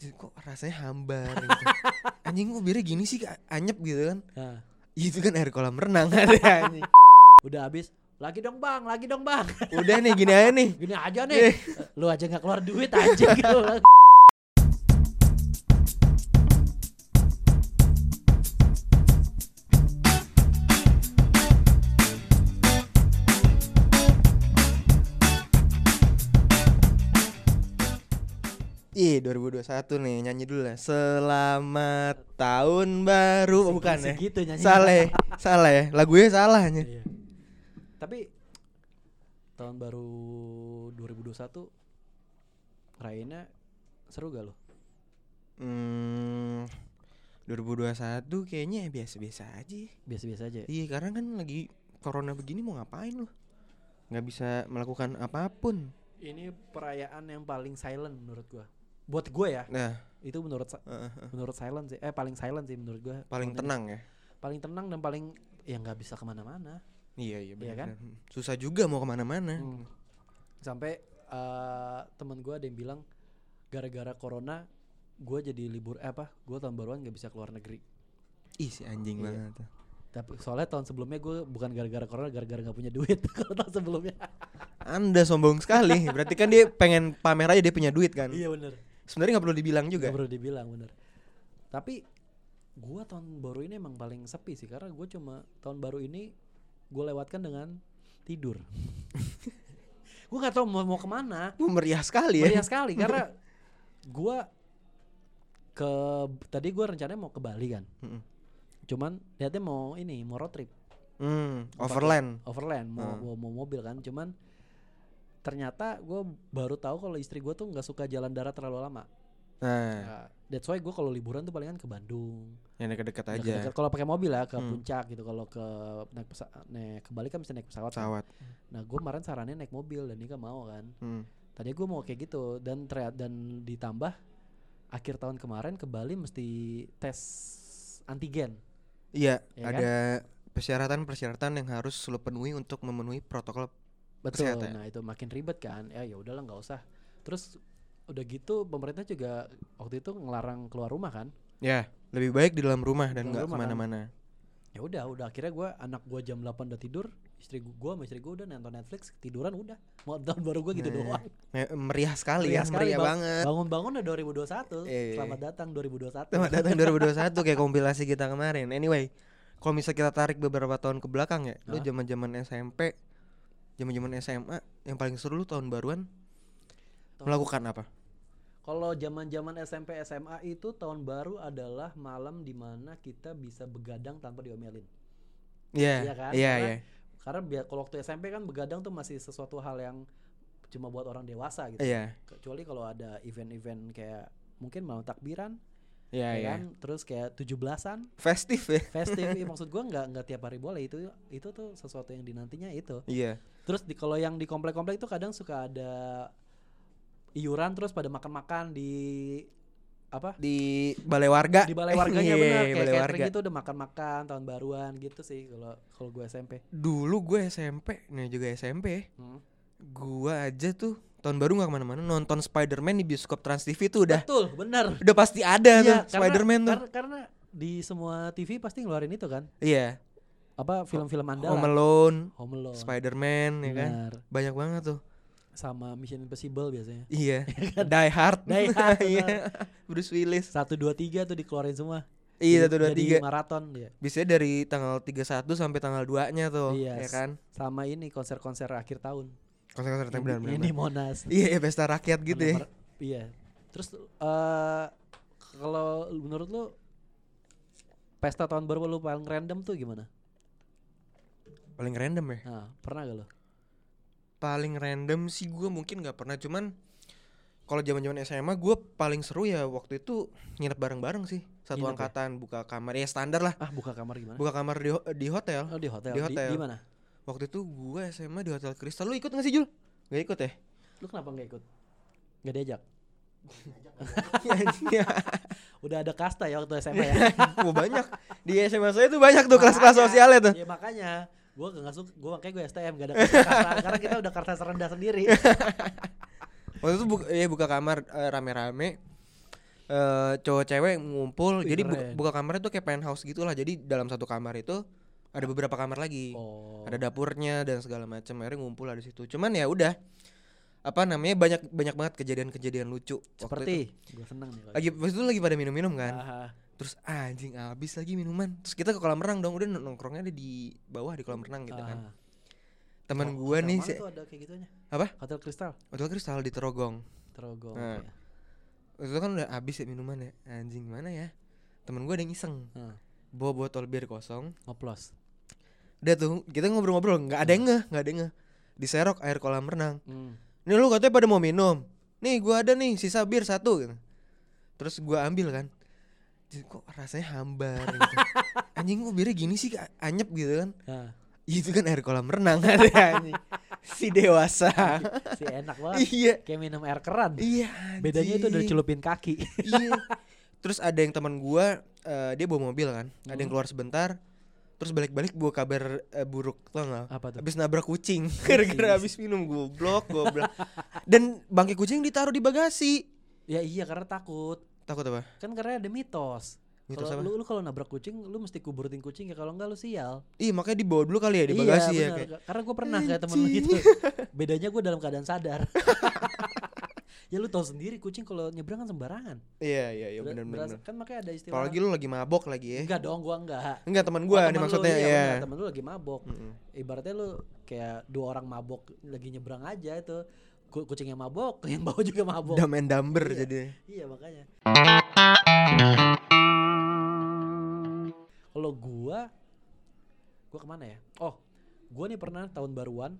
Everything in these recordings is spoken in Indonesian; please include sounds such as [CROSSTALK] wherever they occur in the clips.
kok rasanya hambar gitu. [LAUGHS] anjing kok birnya gini sih anyep gitu kan Nah, itu kan air kolam renang [LAUGHS] ada anjing udah habis. Lagi dong bang, lagi dong bang. udah nih gini aja nih Gini aja nih. Lu aja nggak keluar duit aja gitu. [LAUGHS] Iya 2021 nih nyanyi dulu lah Selamat tahun baru Oh, Bukan ya Segitu nyanyi. Salah ya Salah ya Lagunya salahnya Iya. Tapi tahun baru 2021 rayainnya seru gak lo? Hmm 2021 kayaknya ya biasa-biasa aja. Biasa-biasa aja. ya? Iya karena kan lagi Corona begini mau ngapain lu nggak bisa melakukan apa pun Ini perayaan yang paling silent menurut gua. Buat gue ya, Nah itu menurut eh, eh, menurut silent sih. Eh paling silent sih menurut gua. paling ini. tenang ya Paling tenang dan paling ya nggak bisa ke mana-mana. Iya iya Iya benar. kan? benar. Susah juga mau ke mana-mana Hmm. Sampai eh, temen gue ada yang bilang gara-gara corona gue jadi libur eh, apa? Gue tahun baruan nggak bisa keluar negeri. Ih si anjing Iya. banget. Tapi soalnya tahun sebelumnya gue bukan gara-gara corona, gara-gara nggak punya duit. [LAUGHS] Kalau tahun sebelumnya. Anda sombong sekali Berarti kan dia pengen pamer aja dia punya duit kan iya bener. Sebenarnya nggak perlu dibilang juga Gak perlu dibilang bener. Tapi gue tahun baru ini emang paling sepi sih karena gue cuma tahun baru ini gue lewatkan dengan tidur. [LAUGHS] gue nggak tahu mau mau ke mana. Meriah sekali ya Meriah sekali karena [LAUGHS] gua ke tadi gua rencananya mau ke Bali kan. Mm-mm. Cuman niatnya mau ini mau road trip Hmm, Mau overland overland mau Hmm. mau, mau mobil kan. Cuman ternyata gua baru tahu kalau istri gua tuh nggak suka jalan darat terlalu lama. Nah Nah, that's why gua kalau liburan tuh palingan ke Bandung. yang deket-deket aja. Kalau pakai mobil ya ke Hmm. puncak gitu. Kalau ke naik pesa- naik ke Bali kan bisa naik pesawat. kan. Pesawat Nah, gua kemarin sarannya naik mobil dan Nika mau kan. hmm. Tadi gue mau kayak gitu dan ternyata dan ditambah akhir tahun kemarin ke Bali mesti tes antigen. Iya Ya kan? ada persyaratan-persyaratan yang harus lu penuhi untuk memenuhi protokol Betul. Kesehatan. Nah, itu makin ribet kan. Ya ya udahlah nggak usah. Terus udah gitu pemerintah juga waktu itu ngelarang keluar rumah kan. Ya lebih baik di dalam rumah dan nggak kan. ke mana-mana Ya udah, udah akhirnya gue anak gue jam 8 udah tidur, istri gue sama istri gue udah nonton Netflix, tiduran udah. Mau tahun [LAUGHS] baru gue gitu Nah, doang. Me- Meriah sekali Meriah ya sekali, Meriah Bang. banget Bangun-bangun udah 2021. Iya. Selamat datang 2021. Selamat datang [LAUGHS] 2021 kayak kompilasi kita kemarin. Anyway, kalau misalnya kita tarik beberapa tahun ke belakang ya, lu Hah? zaman-zaman SMP, zaman-zaman SMA, yang paling seru lu tahun baruan Tahun- melakukan apa? Kalau zaman-zaman SMP SMA itu tahun baru adalah malam di mana kita bisa begadang tanpa diomelin. Iya, Iya kan? iya, Karena- iya. Karena biar kalau waktu SMP kan begadang tuh masih sesuatu hal yang cuma buat orang dewasa gitu. Iya, Kecuali kalau ada event-event kayak mungkin malam takbiran, iya, ya iya. kan? Terus kayak 17-an, Festif ya. festive. Iya, [LAUGHS] maksud gua nggak nggak tiap hari boleh itu itu tuh sesuatu yang dinantinya itu. Iya. Terus di kalau yang di komplek-komplek itu kadang suka ada iuran terus pada makan-makan di apa? Di balai warga. di balai warganya [LAUGHS] Iya, bener kayak balai catering warga. gitu udah makan-makan tahun baruan gitu sih kalau kalau gue SMP. Dulu gue SMP, nih juga SMP, Hmm. gua aja tuh tahun baru nggak ke mana-mana nonton Spider-Man di bioskop Trans TV tuh udah Betul, benar. udah pasti ada tuh Iya, karena- Spider-Man tuh. Karena, karena di semua TV pasti ngeluarin itu kan. Iya, Apa film-film Home andalan. Alone, Home Alone. Spider-Man ya kan. Banyak banget tuh. Sama Mission Impossible biasanya. Iya. [LAUGHS] Die Hard. [LAUGHS] Die Hard, [LAUGHS] Iya. Bruce Willis. Satu dua tiga tuh dikeluarin semua. Iya, satu dua tiga. maraton dia. Biasanya dari tanggal 31 sampai tanggal 2-nya tuh, Iya, ya kan? Sama ini konser-konser akhir tahun. Konser-konser Yang benar di Monas. Iya, iya, pesta rakyat gitu ya. Iya. Terus eh kalau menurut lu pesta tahun baru lu paling random tuh gimana? Paling random ya. Nah, pernah gak lo? Paling random sih gua mungkin nggak pernah, cuman kalau zaman-zaman SMA gua paling seru ya waktu itu nginep bareng-bareng sih. Satu Nginep ya? angkatan buka kamar ya standar lah. Ah, buka kamar gimana? Buka kamar di di hotel. Oh, di hotel. Di hotel. Di, mana? Waktu itu gua SMA di Hotel Kristal. Lu ikut gak sih, Jul? Gak ikut ya? Lu kenapa nggak ikut? Nggak diajak. Iya. [LAUGHS] Udah ada kasta ya waktu SMA ya. [LAUGHS] Wah banyak di SMA saya tuh banyak tuh kelas-kelas sosialnya tuh. Ya makanya gua gak suka gua makanya gue STM gak ada kasta karena kita udah kertas rendah sendiri. [LAUGHS] Waktu itu buka, ya buka kamar eh, rame-rame. eh, cowok cewek ngumpul Wih, jadi buka, buka kamarnya tuh kayak penthouse gitulah jadi dalam satu kamar itu ada beberapa kamar lagi Oh. ada dapurnya dan segala macam akhirnya ngumpul di situ cuman ya udah apa namanya banyak banyak banget kejadian-kejadian lucu waktu itu. Seperti gue seneng nih. lagi pas itu lagi pada minum-minum kan terus anjing habis lagi minuman terus kita ke kolam renang dong udah nongkrongnya ada di bawah di kolam renang gitu kan ah. teman Ho- gua nih si ada kayak gitunya. Apa? Hotel Kristal. hotel kristal di Terogong Terogong. Nah. ya. itu kan udah habis ya minuman ya anjing mana ya temen gua ada yang iseng Ah, bawa botol bir kosong ngoplos. udah tuh kita ngobrol-ngobrol nggak ada yang ngeh nggak ada yang diserok air kolam renang Hmm. Nih lu katanya pada mau minum. Nih gua ada nih sisa bir satu gitu. Terus gua ambil kan. Jadi, Kok rasanya hambar gitu. [LAUGHS] Anjing kok birnya gini sih anyep gitu kan. Ah, Itu kan air kolam renang [LAUGHS] ada anjing. Si dewasa. [LAUGHS] si enak banget. iya. Kayak minum air keran. Iya. Bedanya itu dari anjing. celupin kaki. iya. Terus ada yang teman gua eh, dia bawa mobil kan. Ada yang Hmm. keluar sebentar. Terus balik-balik bawa kabar eh, buruk tau gak? Apa tuh? Habis nabrak kucing gara-gara habis minum goblok goblok. Dan bangkai kucing ditaruh di bagasi. Ya iya karena takut. Takut apa? Kan karena ada mitos. Mitos Kalau apa? lu, lu kalau nabrak kucing, lu mesti kuburin kucing ya kalau enggak lu sial. Iya makanya dibawa dulu kali ya di bagasi iya, ya kayak. Karena gue pernah kayak temen gitu. [LAUGHS] Bedanya gue dalam keadaan sadar. [LAUGHS] ya lu tahu sendiri kucing kalau nyebrang kan sembarangan. Iya iya iya benar benar. Kan makanya ada istilah. Apalagi lu lagi mabok lagi ya. Enggak dong, gua enggak. Enggak teman Oh, gua temen nih lu, maksudnya iya, ya. temen lu lagi mabok. Ibaratnya lu kayak dua orang mabok lagi nyebrang aja itu. Ku- Kucingnya mabok, [LAUGHS] yang bawa juga mabok. Dumb and dumber Iya. jadi. Iya makanya. Kalau gua, gua ke mana ya? Oh, gua nih pernah tahun baruan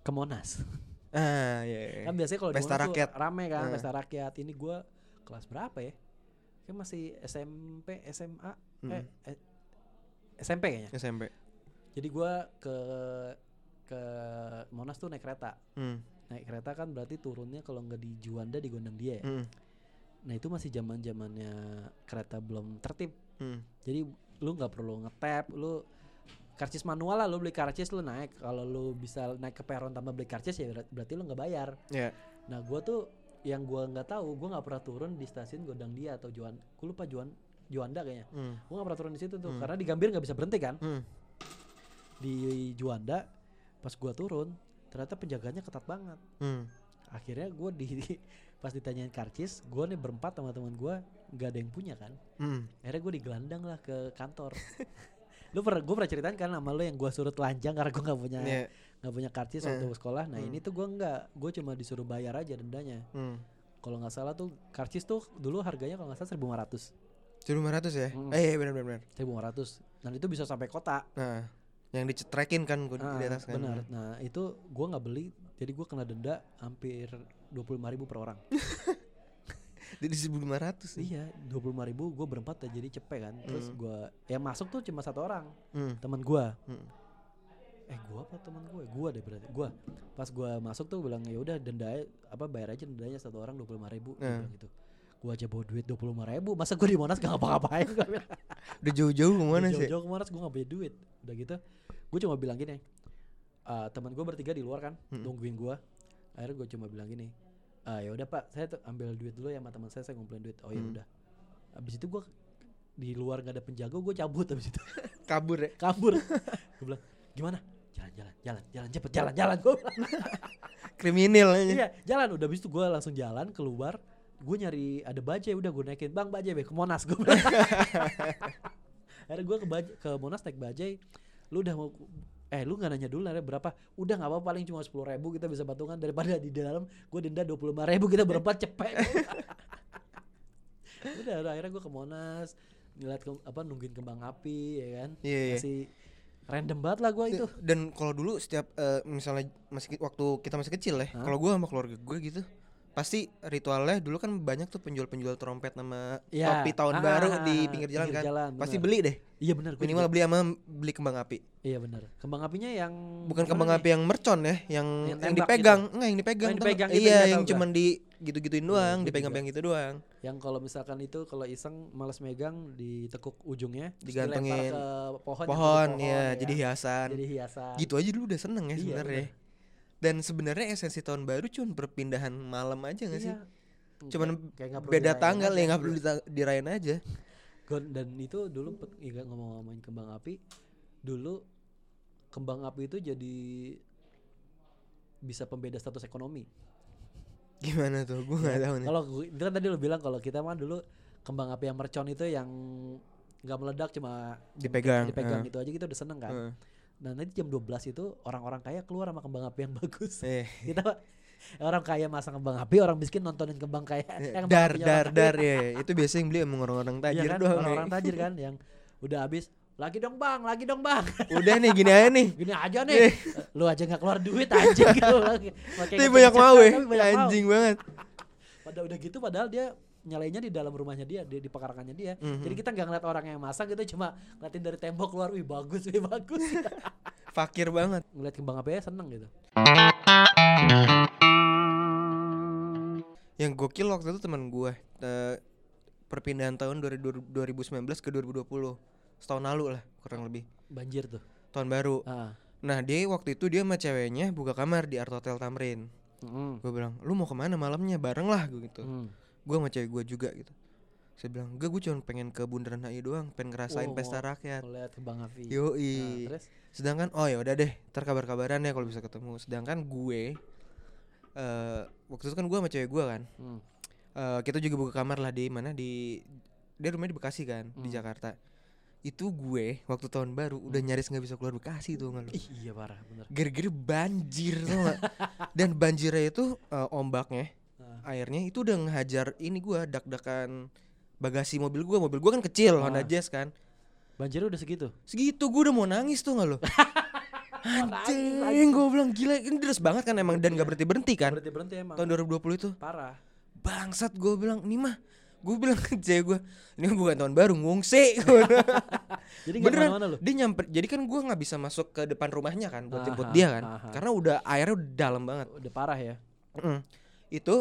ke Monas. Ah iya. iya. Kan biasanya kalau di Monas tuh rakyat. rame kan, Eh. pesta rakyat. Ini gua kelas berapa ya? Kayak masih SMP, SMA, eh, Mm. eh, SMP kayaknya. SMP. Jadi gua ke ke Monas tuh naik kereta. Hmm. Naik kereta kan berarti turunnya kalau nggak di Juanda di Gondang Dia ya. Hmm. Nah itu masih zaman zamannya kereta belum tertib. Hmm. Jadi lu nggak perlu ngetap, lu karcis manual lah, lu beli karcis lu naik. Kalau lu bisa naik ke peron tanpa beli karcis ya berarti lu nggak bayar. Ya. Nah gua tuh yang gua nggak tahu, gua nggak pernah turun di stasiun Gondang Dia atau Juan, gua lupa Juan Juanda kayaknya. Hmm. Gua nggak pernah turun di situ tuh, Hmm. karena di Gambir nggak bisa berhenti kan. Hmm. Di Juanda pas gua turun, ternyata penjaganya ketat banget. Hmm. Akhirnya gua di [LAUGHS] pas ditanyain karcis, gua nih berempat sama teman gua nggak ada yang punya kan. Hmm. akhirnya gue digelandang lah ke kantor [LAUGHS] lu pernah gue pernah ceritain kan sama lu yang gue suruh telanjang karena gue nggak punya Iya. nggak punya karcis Eh. waktu sekolah nah Hmm. ini tuh gue nggak gue cuma disuruh bayar aja dendanya Hmm. kalau nggak salah tuh karcis tuh dulu harganya kalau nggak salah 1500 1500 ya? Hmm. Eh iya benar benar benar. 1500 dan itu bisa sampai kota Nah, yang dicetrekin kan gua Ah, di atas kan. benar nah itu gue nggak beli jadi gue kena denda hampir 25.000 ribu per orang [LAUGHS] Jadi 1500 nih. iya 25.000 ribu gue berempat ya jadi cepet kan terus Hmm. gue yang masuk tuh cuma satu orang Hmm. teman gue Hmm. eh gua apa teman gue gua deh berarti gua pas gua masuk tuh bilang ya udah denda apa bayar aja dendanya satu orang dua puluh lima ribu Nah. bilang gitu gua aja bawa duit dua puluh lima ribu masa gua di monas gak ngapa-ngapain? Gua bilang [LAUGHS] Udah jauh-jauh ke mana sih? jauh-jauh ke monas gua gak punya duit. Udah gitu gua cuma bilang gini eh teman gua bertiga di luar kan Mm-mm. nungguin gua. Akhirnya gua cuma bilang gini ah ya udah pak saya ambil duit dulu ya sama teman saya saya ngumpulin duit. Oh ya Hmm. udah. Habis itu gua di luar gak ada penjaga gua cabut habis itu. [LAUGHS] Kabur ya. kabur. Gua bilang gimana? Jalan jalan jalan jalan cepet jalan jalan. Bilang. [LAUGHS] Kriminal aja. iya jalan. Udah habis itu gue langsung jalan keluar gue nyari ada bajai udah gue naikin. Bang bajai be ke monas gue [LAUGHS] akhirnya gue ke Baj- ke monas naik bajai. Lu udah mau eh lu nggak nanya dulu akhirnya berapa? Udah nggak apa paling cuma sepuluh ribu kita bisa patungan. Daripada di dalam gue denda dua puluh lima ribu kita berempat cepet. [LAUGHS] Udah udah, akhirnya gue ke monas ngeliat ke, apa nungguin kembang api ya kan? Iya, iya. masih random banget lah gue itu. Dan kalau dulu setiap eh, misalnya masih waktu kita masih kecil ya, kalau gua sama keluarga gue gitu, pasti ritualnya dulu kan banyak tuh penjual-penjual trompet nama Iya. topi tahun Ah, baru ah, di ah, pinggir jalan pinggir kan. jalan, pasti beli deh. iya benar Minimal juga. beli sama beli kembang api. Iya benar. Kembang apinya yang Bukan kembang nih? api yang mercon ya, yang Yang dipegang, enggak yang dipegang. Oh, yang dipegang gitu, iya, iya, yang cuman di gitu-gituin doang, gua dipegang-pegang gitu doang. Yang kalau misalkan itu kalau iseng males megang ditekuk ujungnya, dilempar ke pohon. Pohon, tutup ya, ya jadi hiasan. Jadi hiasan. Gitu aja dulu udah seneng ya Iya, sebenarnya. Dan sebenarnya esensi tahun baru cuma perpindahan malam aja gak sih? Iya. Cuman kayak beda dirayain tanggal ya nggak perlu dirayain aja. Dan itu dulu iya, ngomong-ngomongin kembang api dulu kembang api itu jadi bisa pembeda status ekonomi Gimana tuh? Gue nggak tahu nih. kalau gue- itu kan tadi lo bilang kalau kita mah dulu kembang api yang mercon itu yang nggak meledak cuma Dipegang, dipegang eh. itu aja kita udah seneng kan Heeh. Nah nanti jam 12 itu orang-orang kaya keluar sama kembang api yang [LAUGHS] bagus Eh, kita orang kaya masang kembang api orang miskin nontonin kembang kaya eh, kembang dar dar dar ya. Itu biasanya yang beli emang orang-orang Iya tajir kan? doang. orang-orang nih. tajir kan yang udah habis lagi dong bang lagi dong bang Udah nih gini aja nih. [LAUGHS] gini aja nih lu aja nggak keluar duit anjing gitu [LAUGHS] Pakai Tapi banyak mau ya. tapi banyak mau. Anjing banget. padahal udah gitu padahal dia nyalainnya di dalam rumahnya dia di, di pekarangannya dia Mhm. jadi kita nggak ngeliat orang yang masang gitu cuma ngeliatin dari tembok keluar wih bagus wih bagus [LAUGHS] Fakir banget. ngeliat kembang api aja seneng gitu Yang gokil waktu itu teman gue eh, perpindahan tahun dari 2019 ke 2020 setahun lalu lah kurang lebih banjir tuh tahun baru. ah Nah dia waktu itu dia sama ceweknya buka kamar di Art Hotel Tamrin. mm Gue bilang, lu mau ke mana malamnya bareng lah gue gitu. Hmm. Gue sama cewek gue juga gitu. Saya bilang, enggak gue cuma pengen ke Bundaran HI doang, pengen ngerasain Oh, pesta rakyat. ngeliat kembang api Yoi. Nah, terus Sedangkan oh ya udah deh, ntar kabar-kabaran ya kalau bisa ketemu. Sedangkan gue eh waktu itu kan gue sama cewek gue kan. hmm. eh kita juga buka kamar lah di mana di dia rumahnya di Bekasi kan, di Hmm. Jakarta. Itu gue waktu tahun baru udah nyaris nggak bisa keluar Bekasi tuh nggak lu. Iya parah bener Gara-gara banjir tuh? Dan banjirnya itu eh, ombaknya. Airnya itu udah ngehajar ini gua dak-dakan bagasi mobil gua. Mobil gua kan kecil, Honda Ah. Jazz kan. banjirnya udah segitu Segitu gua udah mau nangis tuh nggak lo? [LAUGHS] Anjing, gue bilang gila ini deras banget kan emang dan gak berhenti berhenti kan berhenti berhenti emang tahun 2020 itu parah bangsat gue bilang ini mah gue bilang [LAUGHS] ke cewek gue ini bukan tahun baru ngungsi [LAUGHS] jadi beneran mana lu dia nyamper jadi kan gue nggak bisa masuk ke depan rumahnya kan buat jemput dia kan aha. karena udah airnya udah dalam banget udah parah ya Mm. itu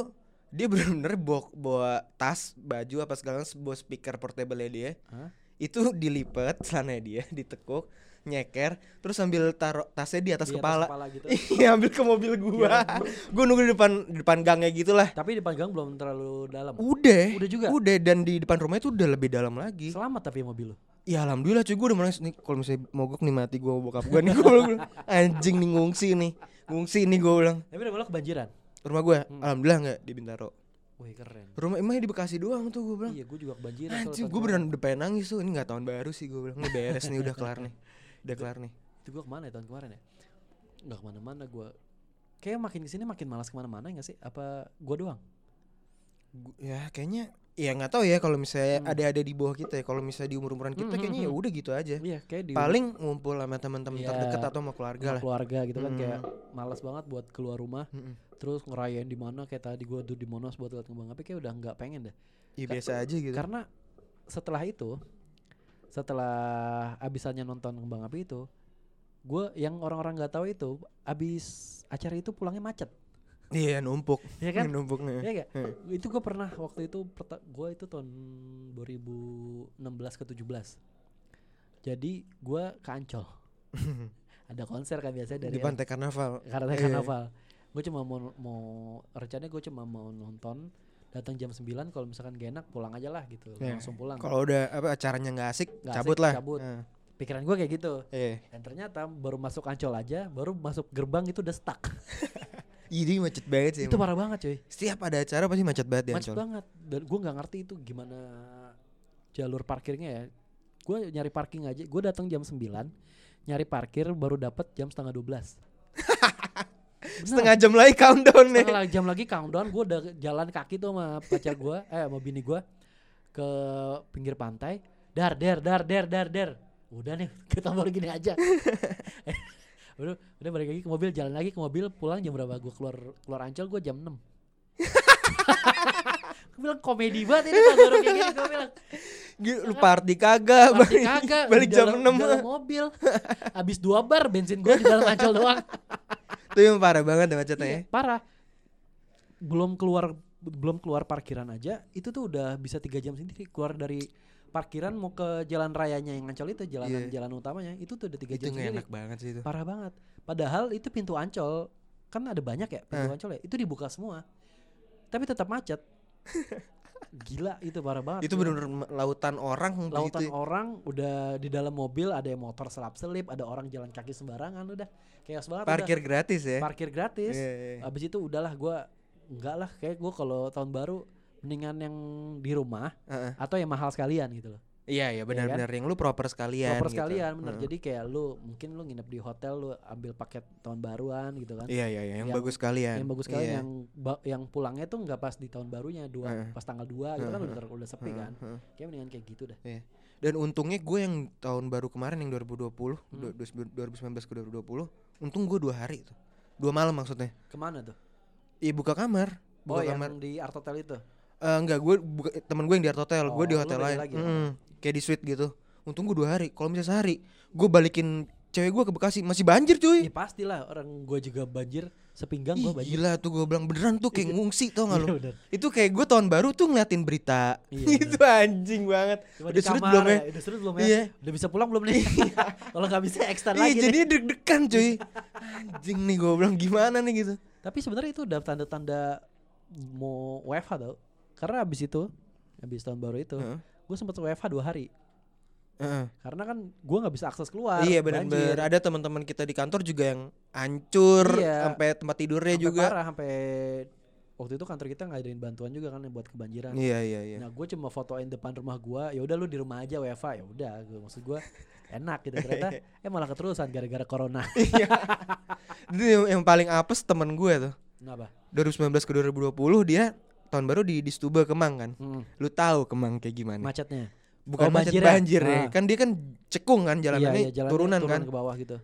dia bener-bener bawa, bawa tas baju apa segala bawa speaker portable dia. Hah? itu dilipet celana dia ditekuk nyeker terus sambil taruh tasnya di atas Di atas kepala, gitu. [LAUGHS] iya ambil ke mobil gua. Gua. Nunggu di depan di depan gangnya gitulah. Tapi di panggang belum terlalu dalam. Udah. Udah juga? udah dan di depan rumah itu udah lebih dalam lagi. Selamat tapi mobil lu. Ya alhamdulillah cuy gua udah menangis nih kalau misalnya mogok nih mati gua bokap gua nih gua bilang anjing nih ngungsi nih. Ngungsi nih gua bilang. Tapi udah malah kebanjiran rumah gua Hmm. alhamdulillah nggak di Bintaro. Wih keren. Rumah emangnya di Bekasi doang tuh gua bilang. Iya gue juga kebanjiran gua kemarin. beneran udah pengen nangis tuh. Ini nggak tahun baru sih gua bilang. Ini beres nih udah kelar nih. Udah kelar nih. Itu gue ke mana ya tahun kemarin ya? Nggak ke mana-mana gue kayak makin ke sini makin malas ke mana-mana nggak sih? Apa gue doang? Gu- ya kayaknya ya nggak tahu ya kalau misalnya Hmm. ada ada di bawah kita ya. Kalau misalnya di umur umuran kita Hmm, kayaknya hmm, ya hmm. udah gitu aja. Iya kayak di paling ngumpul sama teman-teman Iya. terdekat atau sama keluarga sama lah. keluarga gitu kan Hmm. kayak malas banget buat keluar rumah. Mm-mm. Terus ngerayain di mana kayak tadi gue tuh di Monas buat lihat kembang api kayak udah nggak pengen dah ya Ka- biasa aja gitu. karena setelah itu setelah abisannya nonton kembang api itu gue yang orang-orang nggak tahu itu abis acara itu pulangnya macet. Iya numpuk. Ya kan? [LAUGHS] Numpuknya. Ya gak? Hmm. itu gue pernah waktu itu gue itu tahun 2016 ke 17 jadi gue ke Ancol. [LAUGHS] Ada konser kan biasanya dari di pantai karnaval. Karena Iya. karnaval gue cuma mau mau rencananya gue cuma mau nonton datang jam 9 kalau misalkan gak enak pulang aja lah gitu Ya, langsung pulang. Kalau udah apa acaranya nggak asik Nggak cabut asik, lah. cabut. Nah, pikiran gue kayak gitu. Iya. Dan ternyata baru masuk Ancol aja baru masuk gerbang itu udah stuck. [LAUGHS] Ih, macet banget sih itu emang. parah banget cuy. Setiap ada acara pasti macet banget di macet banget. Dan gue nggak ngerti itu gimana jalur parkirnya ya. Gue nyari parking aja gue datang jam 9 nyari parkir baru dapat jam setengah 12 Bener. [LAUGHS] setengah jam lagi countdown nih. Setengah jam lagi countdown gue udah jalan kaki tuh sama pacar gue eh sama bini gue ke pinggir pantai. Dar der dar der dar der udah nih [LAUGHS] kita baru gini aja. [LAUGHS] Udah udah balik lagi ke mobil jalan lagi ke mobil pulang jam berapa? Gue keluar keluar ancol gue jam 6 [LAUGHS] gue bilang komedi banget ini pas baru kayak gini gue bilang. Lu party kagak Party balik, kagak balik jam dalam- 6 di dalam mobil. Habis dua bar bensin gue di dalam ancol doang itu yang parah banget deh macetnya ya Iya, parah. Belum keluar belum keluar parkiran aja itu tuh udah bisa tiga jam sendiri. Keluar dari parkiran mau ke jalan rayanya yang ancol itu jalanan Iya. jalan utamanya itu tuh udah tiga itu jam sendiri. enak banget sih itu. Parah banget. Padahal itu pintu ancol kan ada banyak ya pintu Eh. ancol ya itu dibuka semua. Tapi tetap macet [LAUGHS] Gila itu parah banget. Itu gua. bener-bener lautan orang di lautan situ. ya. orang udah di dalam mobil ada yang motor selap selip ada orang jalan kaki sembarangan udah chaos banget udah. Parkir gratis ya. parkir gratis Iya, iya. abis itu udahlah gua enggak lah kayak gua kalau tahun baru mendingan yang di rumah Heeh. atau yang mahal sekalian gitu loh Iya iya benar-benar yang lu proper sekalian. proper gitu. sekalian bener Heeh. jadi kayak lu mungkin lu nginep di hotel lu ambil paket tahun baruan gitu kan Iya iya iya yang, Yang- bagus sekalian. yang bagus sekali Iya. yang ba- yang pulangnya tuh nggak pas di tahun barunya dua Heeh. pas tanggal 2 gitu kan udah ter- udah sepi Heeh, kan kayak mendingan kayak gitu dah Iya. Dan untungnya gue yang tahun baru kemarin yang 2020, Hmm. du- du- 2019 ke 2020, untung gue dua hari tuh. Dua malam maksudnya. ke mana tuh Iya buka kamar. oh Buka yang kamar. di art hotel itu Eh, enggak, gue buka, temen gue yang di art hotel, gue di Oh, hotel lain. lagi, Mm, kayak di suite gitu. Untung gue dua hari. Kalau misalnya sehari, gue balikin cewek gue ke Bekasi masih banjir cuy. Ya pastilah orang gua juga banjir sepinggang gua banjir. gila tuh gue bilang beneran tuh kayak ngungsi tau gak Iya, lu? bener. Itu kayak gue tahun baru tuh ngeliatin berita. Iya, [LAUGHS] itu anjing banget. Cuma Udah surut belum ya? Udah surut belum ya? Iya. Udah bisa pulang belum nih? [LAUGHS] Kalau nggak bisa extend Iya lagi. jadi nih. deg-degan cuy. Anjing nih gue bilang gimana nih gitu. Tapi sebenarnya itu udah tanda-tanda mau WFH tau. Karena abis itu, abis tahun baru itu, Heeh. Gue sempet WFH dua hari. Heeh. Karena kan gua nggak bisa akses keluar. Iya benar-benar ada teman-teman kita di kantor juga yang hancur Iya. sampai tempat tidurnya Sampai juga. parah sampai waktu itu kantor kita ngadain bantuan juga kan buat kebanjiran. Iya iya iya. Nah gue cuma fotoin depan rumah gua ya udah lu di rumah aja WFH ya udah maksud gua enak gitu ternyata [LAUGHS] eh malah keterusan gara-gara corona. [LAUGHS] Iya. Itu yang, yang paling apes temen gue tuh. Kenapa? 2019 ke 2020 dia tahun baru di di Stuba Kemang kan. Hmm, Lu tahu Kemang kayak gimana? macetnya. Bukan Oh, macet banjir ya? ya. Ah. Kan dia kan cekung kan jalanannya, iya, iya, jalannya turunan turun kan. ke bawah gitu.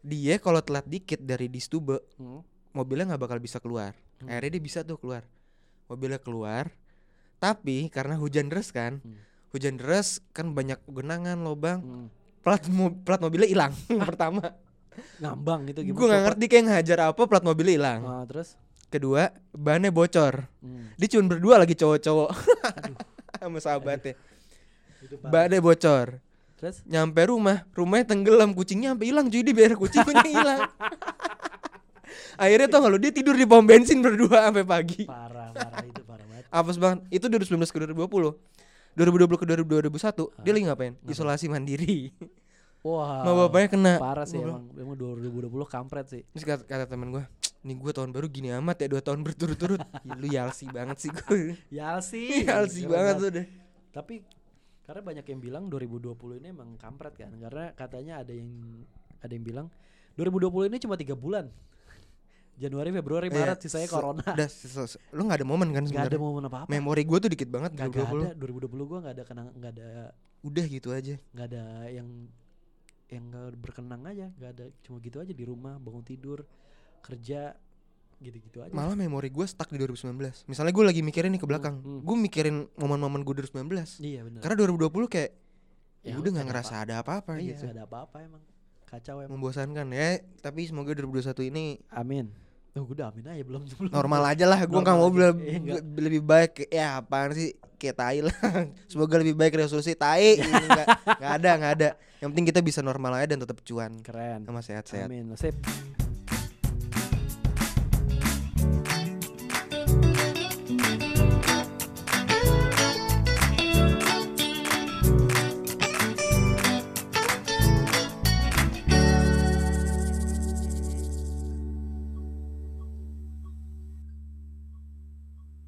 Dia kalau telat dikit dari di Stuba, Hmm. mobilnya nggak bakal bisa keluar. Hmm. Akhirnya dia bisa tuh keluar. Mobilnya keluar. Tapi karena hujan deras kan, Hmm. hujan deras kan banyak genangan lobang. Hmm. Plat mo- plat mobilnya hilang [LAUGHS] pertama. Ngambang gitu gimana? Gue nggak Coba- ngerti kayak ngajar apa plat mobilnya hilang. Ah, terus Kedua, bannya bocor. hmm. Dia cuma berdua lagi cowok-cowok [LAUGHS] sama sahabatnya. Bannya bocor. Terus Nyampe rumah, rumahnya tenggelam, kucingnya sampai hilang cuy, dia biar kucingnya hilang. [LAUGHS] Akhirnya tau gak lu dia tidur di pom bensin berdua sampai pagi. parah parah itu parah banget. [LAUGHS] Apes banget. Itu 2019 ke 2020. 2020 ke 2021 dia lagi ngapain? Ngapain? Isolasi mandiri. Wah. Sama bapaknya kena. Parah sih Gua emang emang 2020 kampret sih. Terus kata, kata temen gue, nih gue tahun baru gini amat ya dua tahun berturut-turut. [LAUGHS] Ya, lu yalsi banget sih gue. Ya sih. yalsi banget tuh deh. Tapi karena banyak yang bilang 2020 ini emang kampret kan karena katanya ada yang ada yang bilang 2020 ini cuma tiga bulan. Januari, Februari, Iya, Maret sisanya se- corona. Udah, lu gak ada momen kan Gak ada sebenarnya. momen apa-apa. Memori gue tuh dikit banget Gak, 2020. ada 2020 gua nggak ada kenang nggak ada Udah gitu aja. nggak ada yang yang nggak berkenang aja nggak ada cuma gitu aja di rumah bangun tidur kerja gitu-gitu aja Malah memori gue stuck di 2019. Misalnya gue lagi mikirin nih ke belakang, hmm. gue mikirin momen-momen gue 2019. iya benar Karena 2020 kayak ya Ya, udah nggak ngerasa ada apa-apa iya gitu. ada apa-apa emang kacau emang Membosankan ya. Tapi semoga 2021 ini amin oh gue udah amin aja belum belum normal aja lah. Gue nggak mau aja. lebih, Iya, lebih baik. Ya apaan sih kayak tai lah. [LAUGHS] semoga lebih baik resolusi tai. Ini nggak nggak ada nggak ada. Yang penting kita bisa normal aja dan tetap cuan keren sama sehat-sehat. amin sip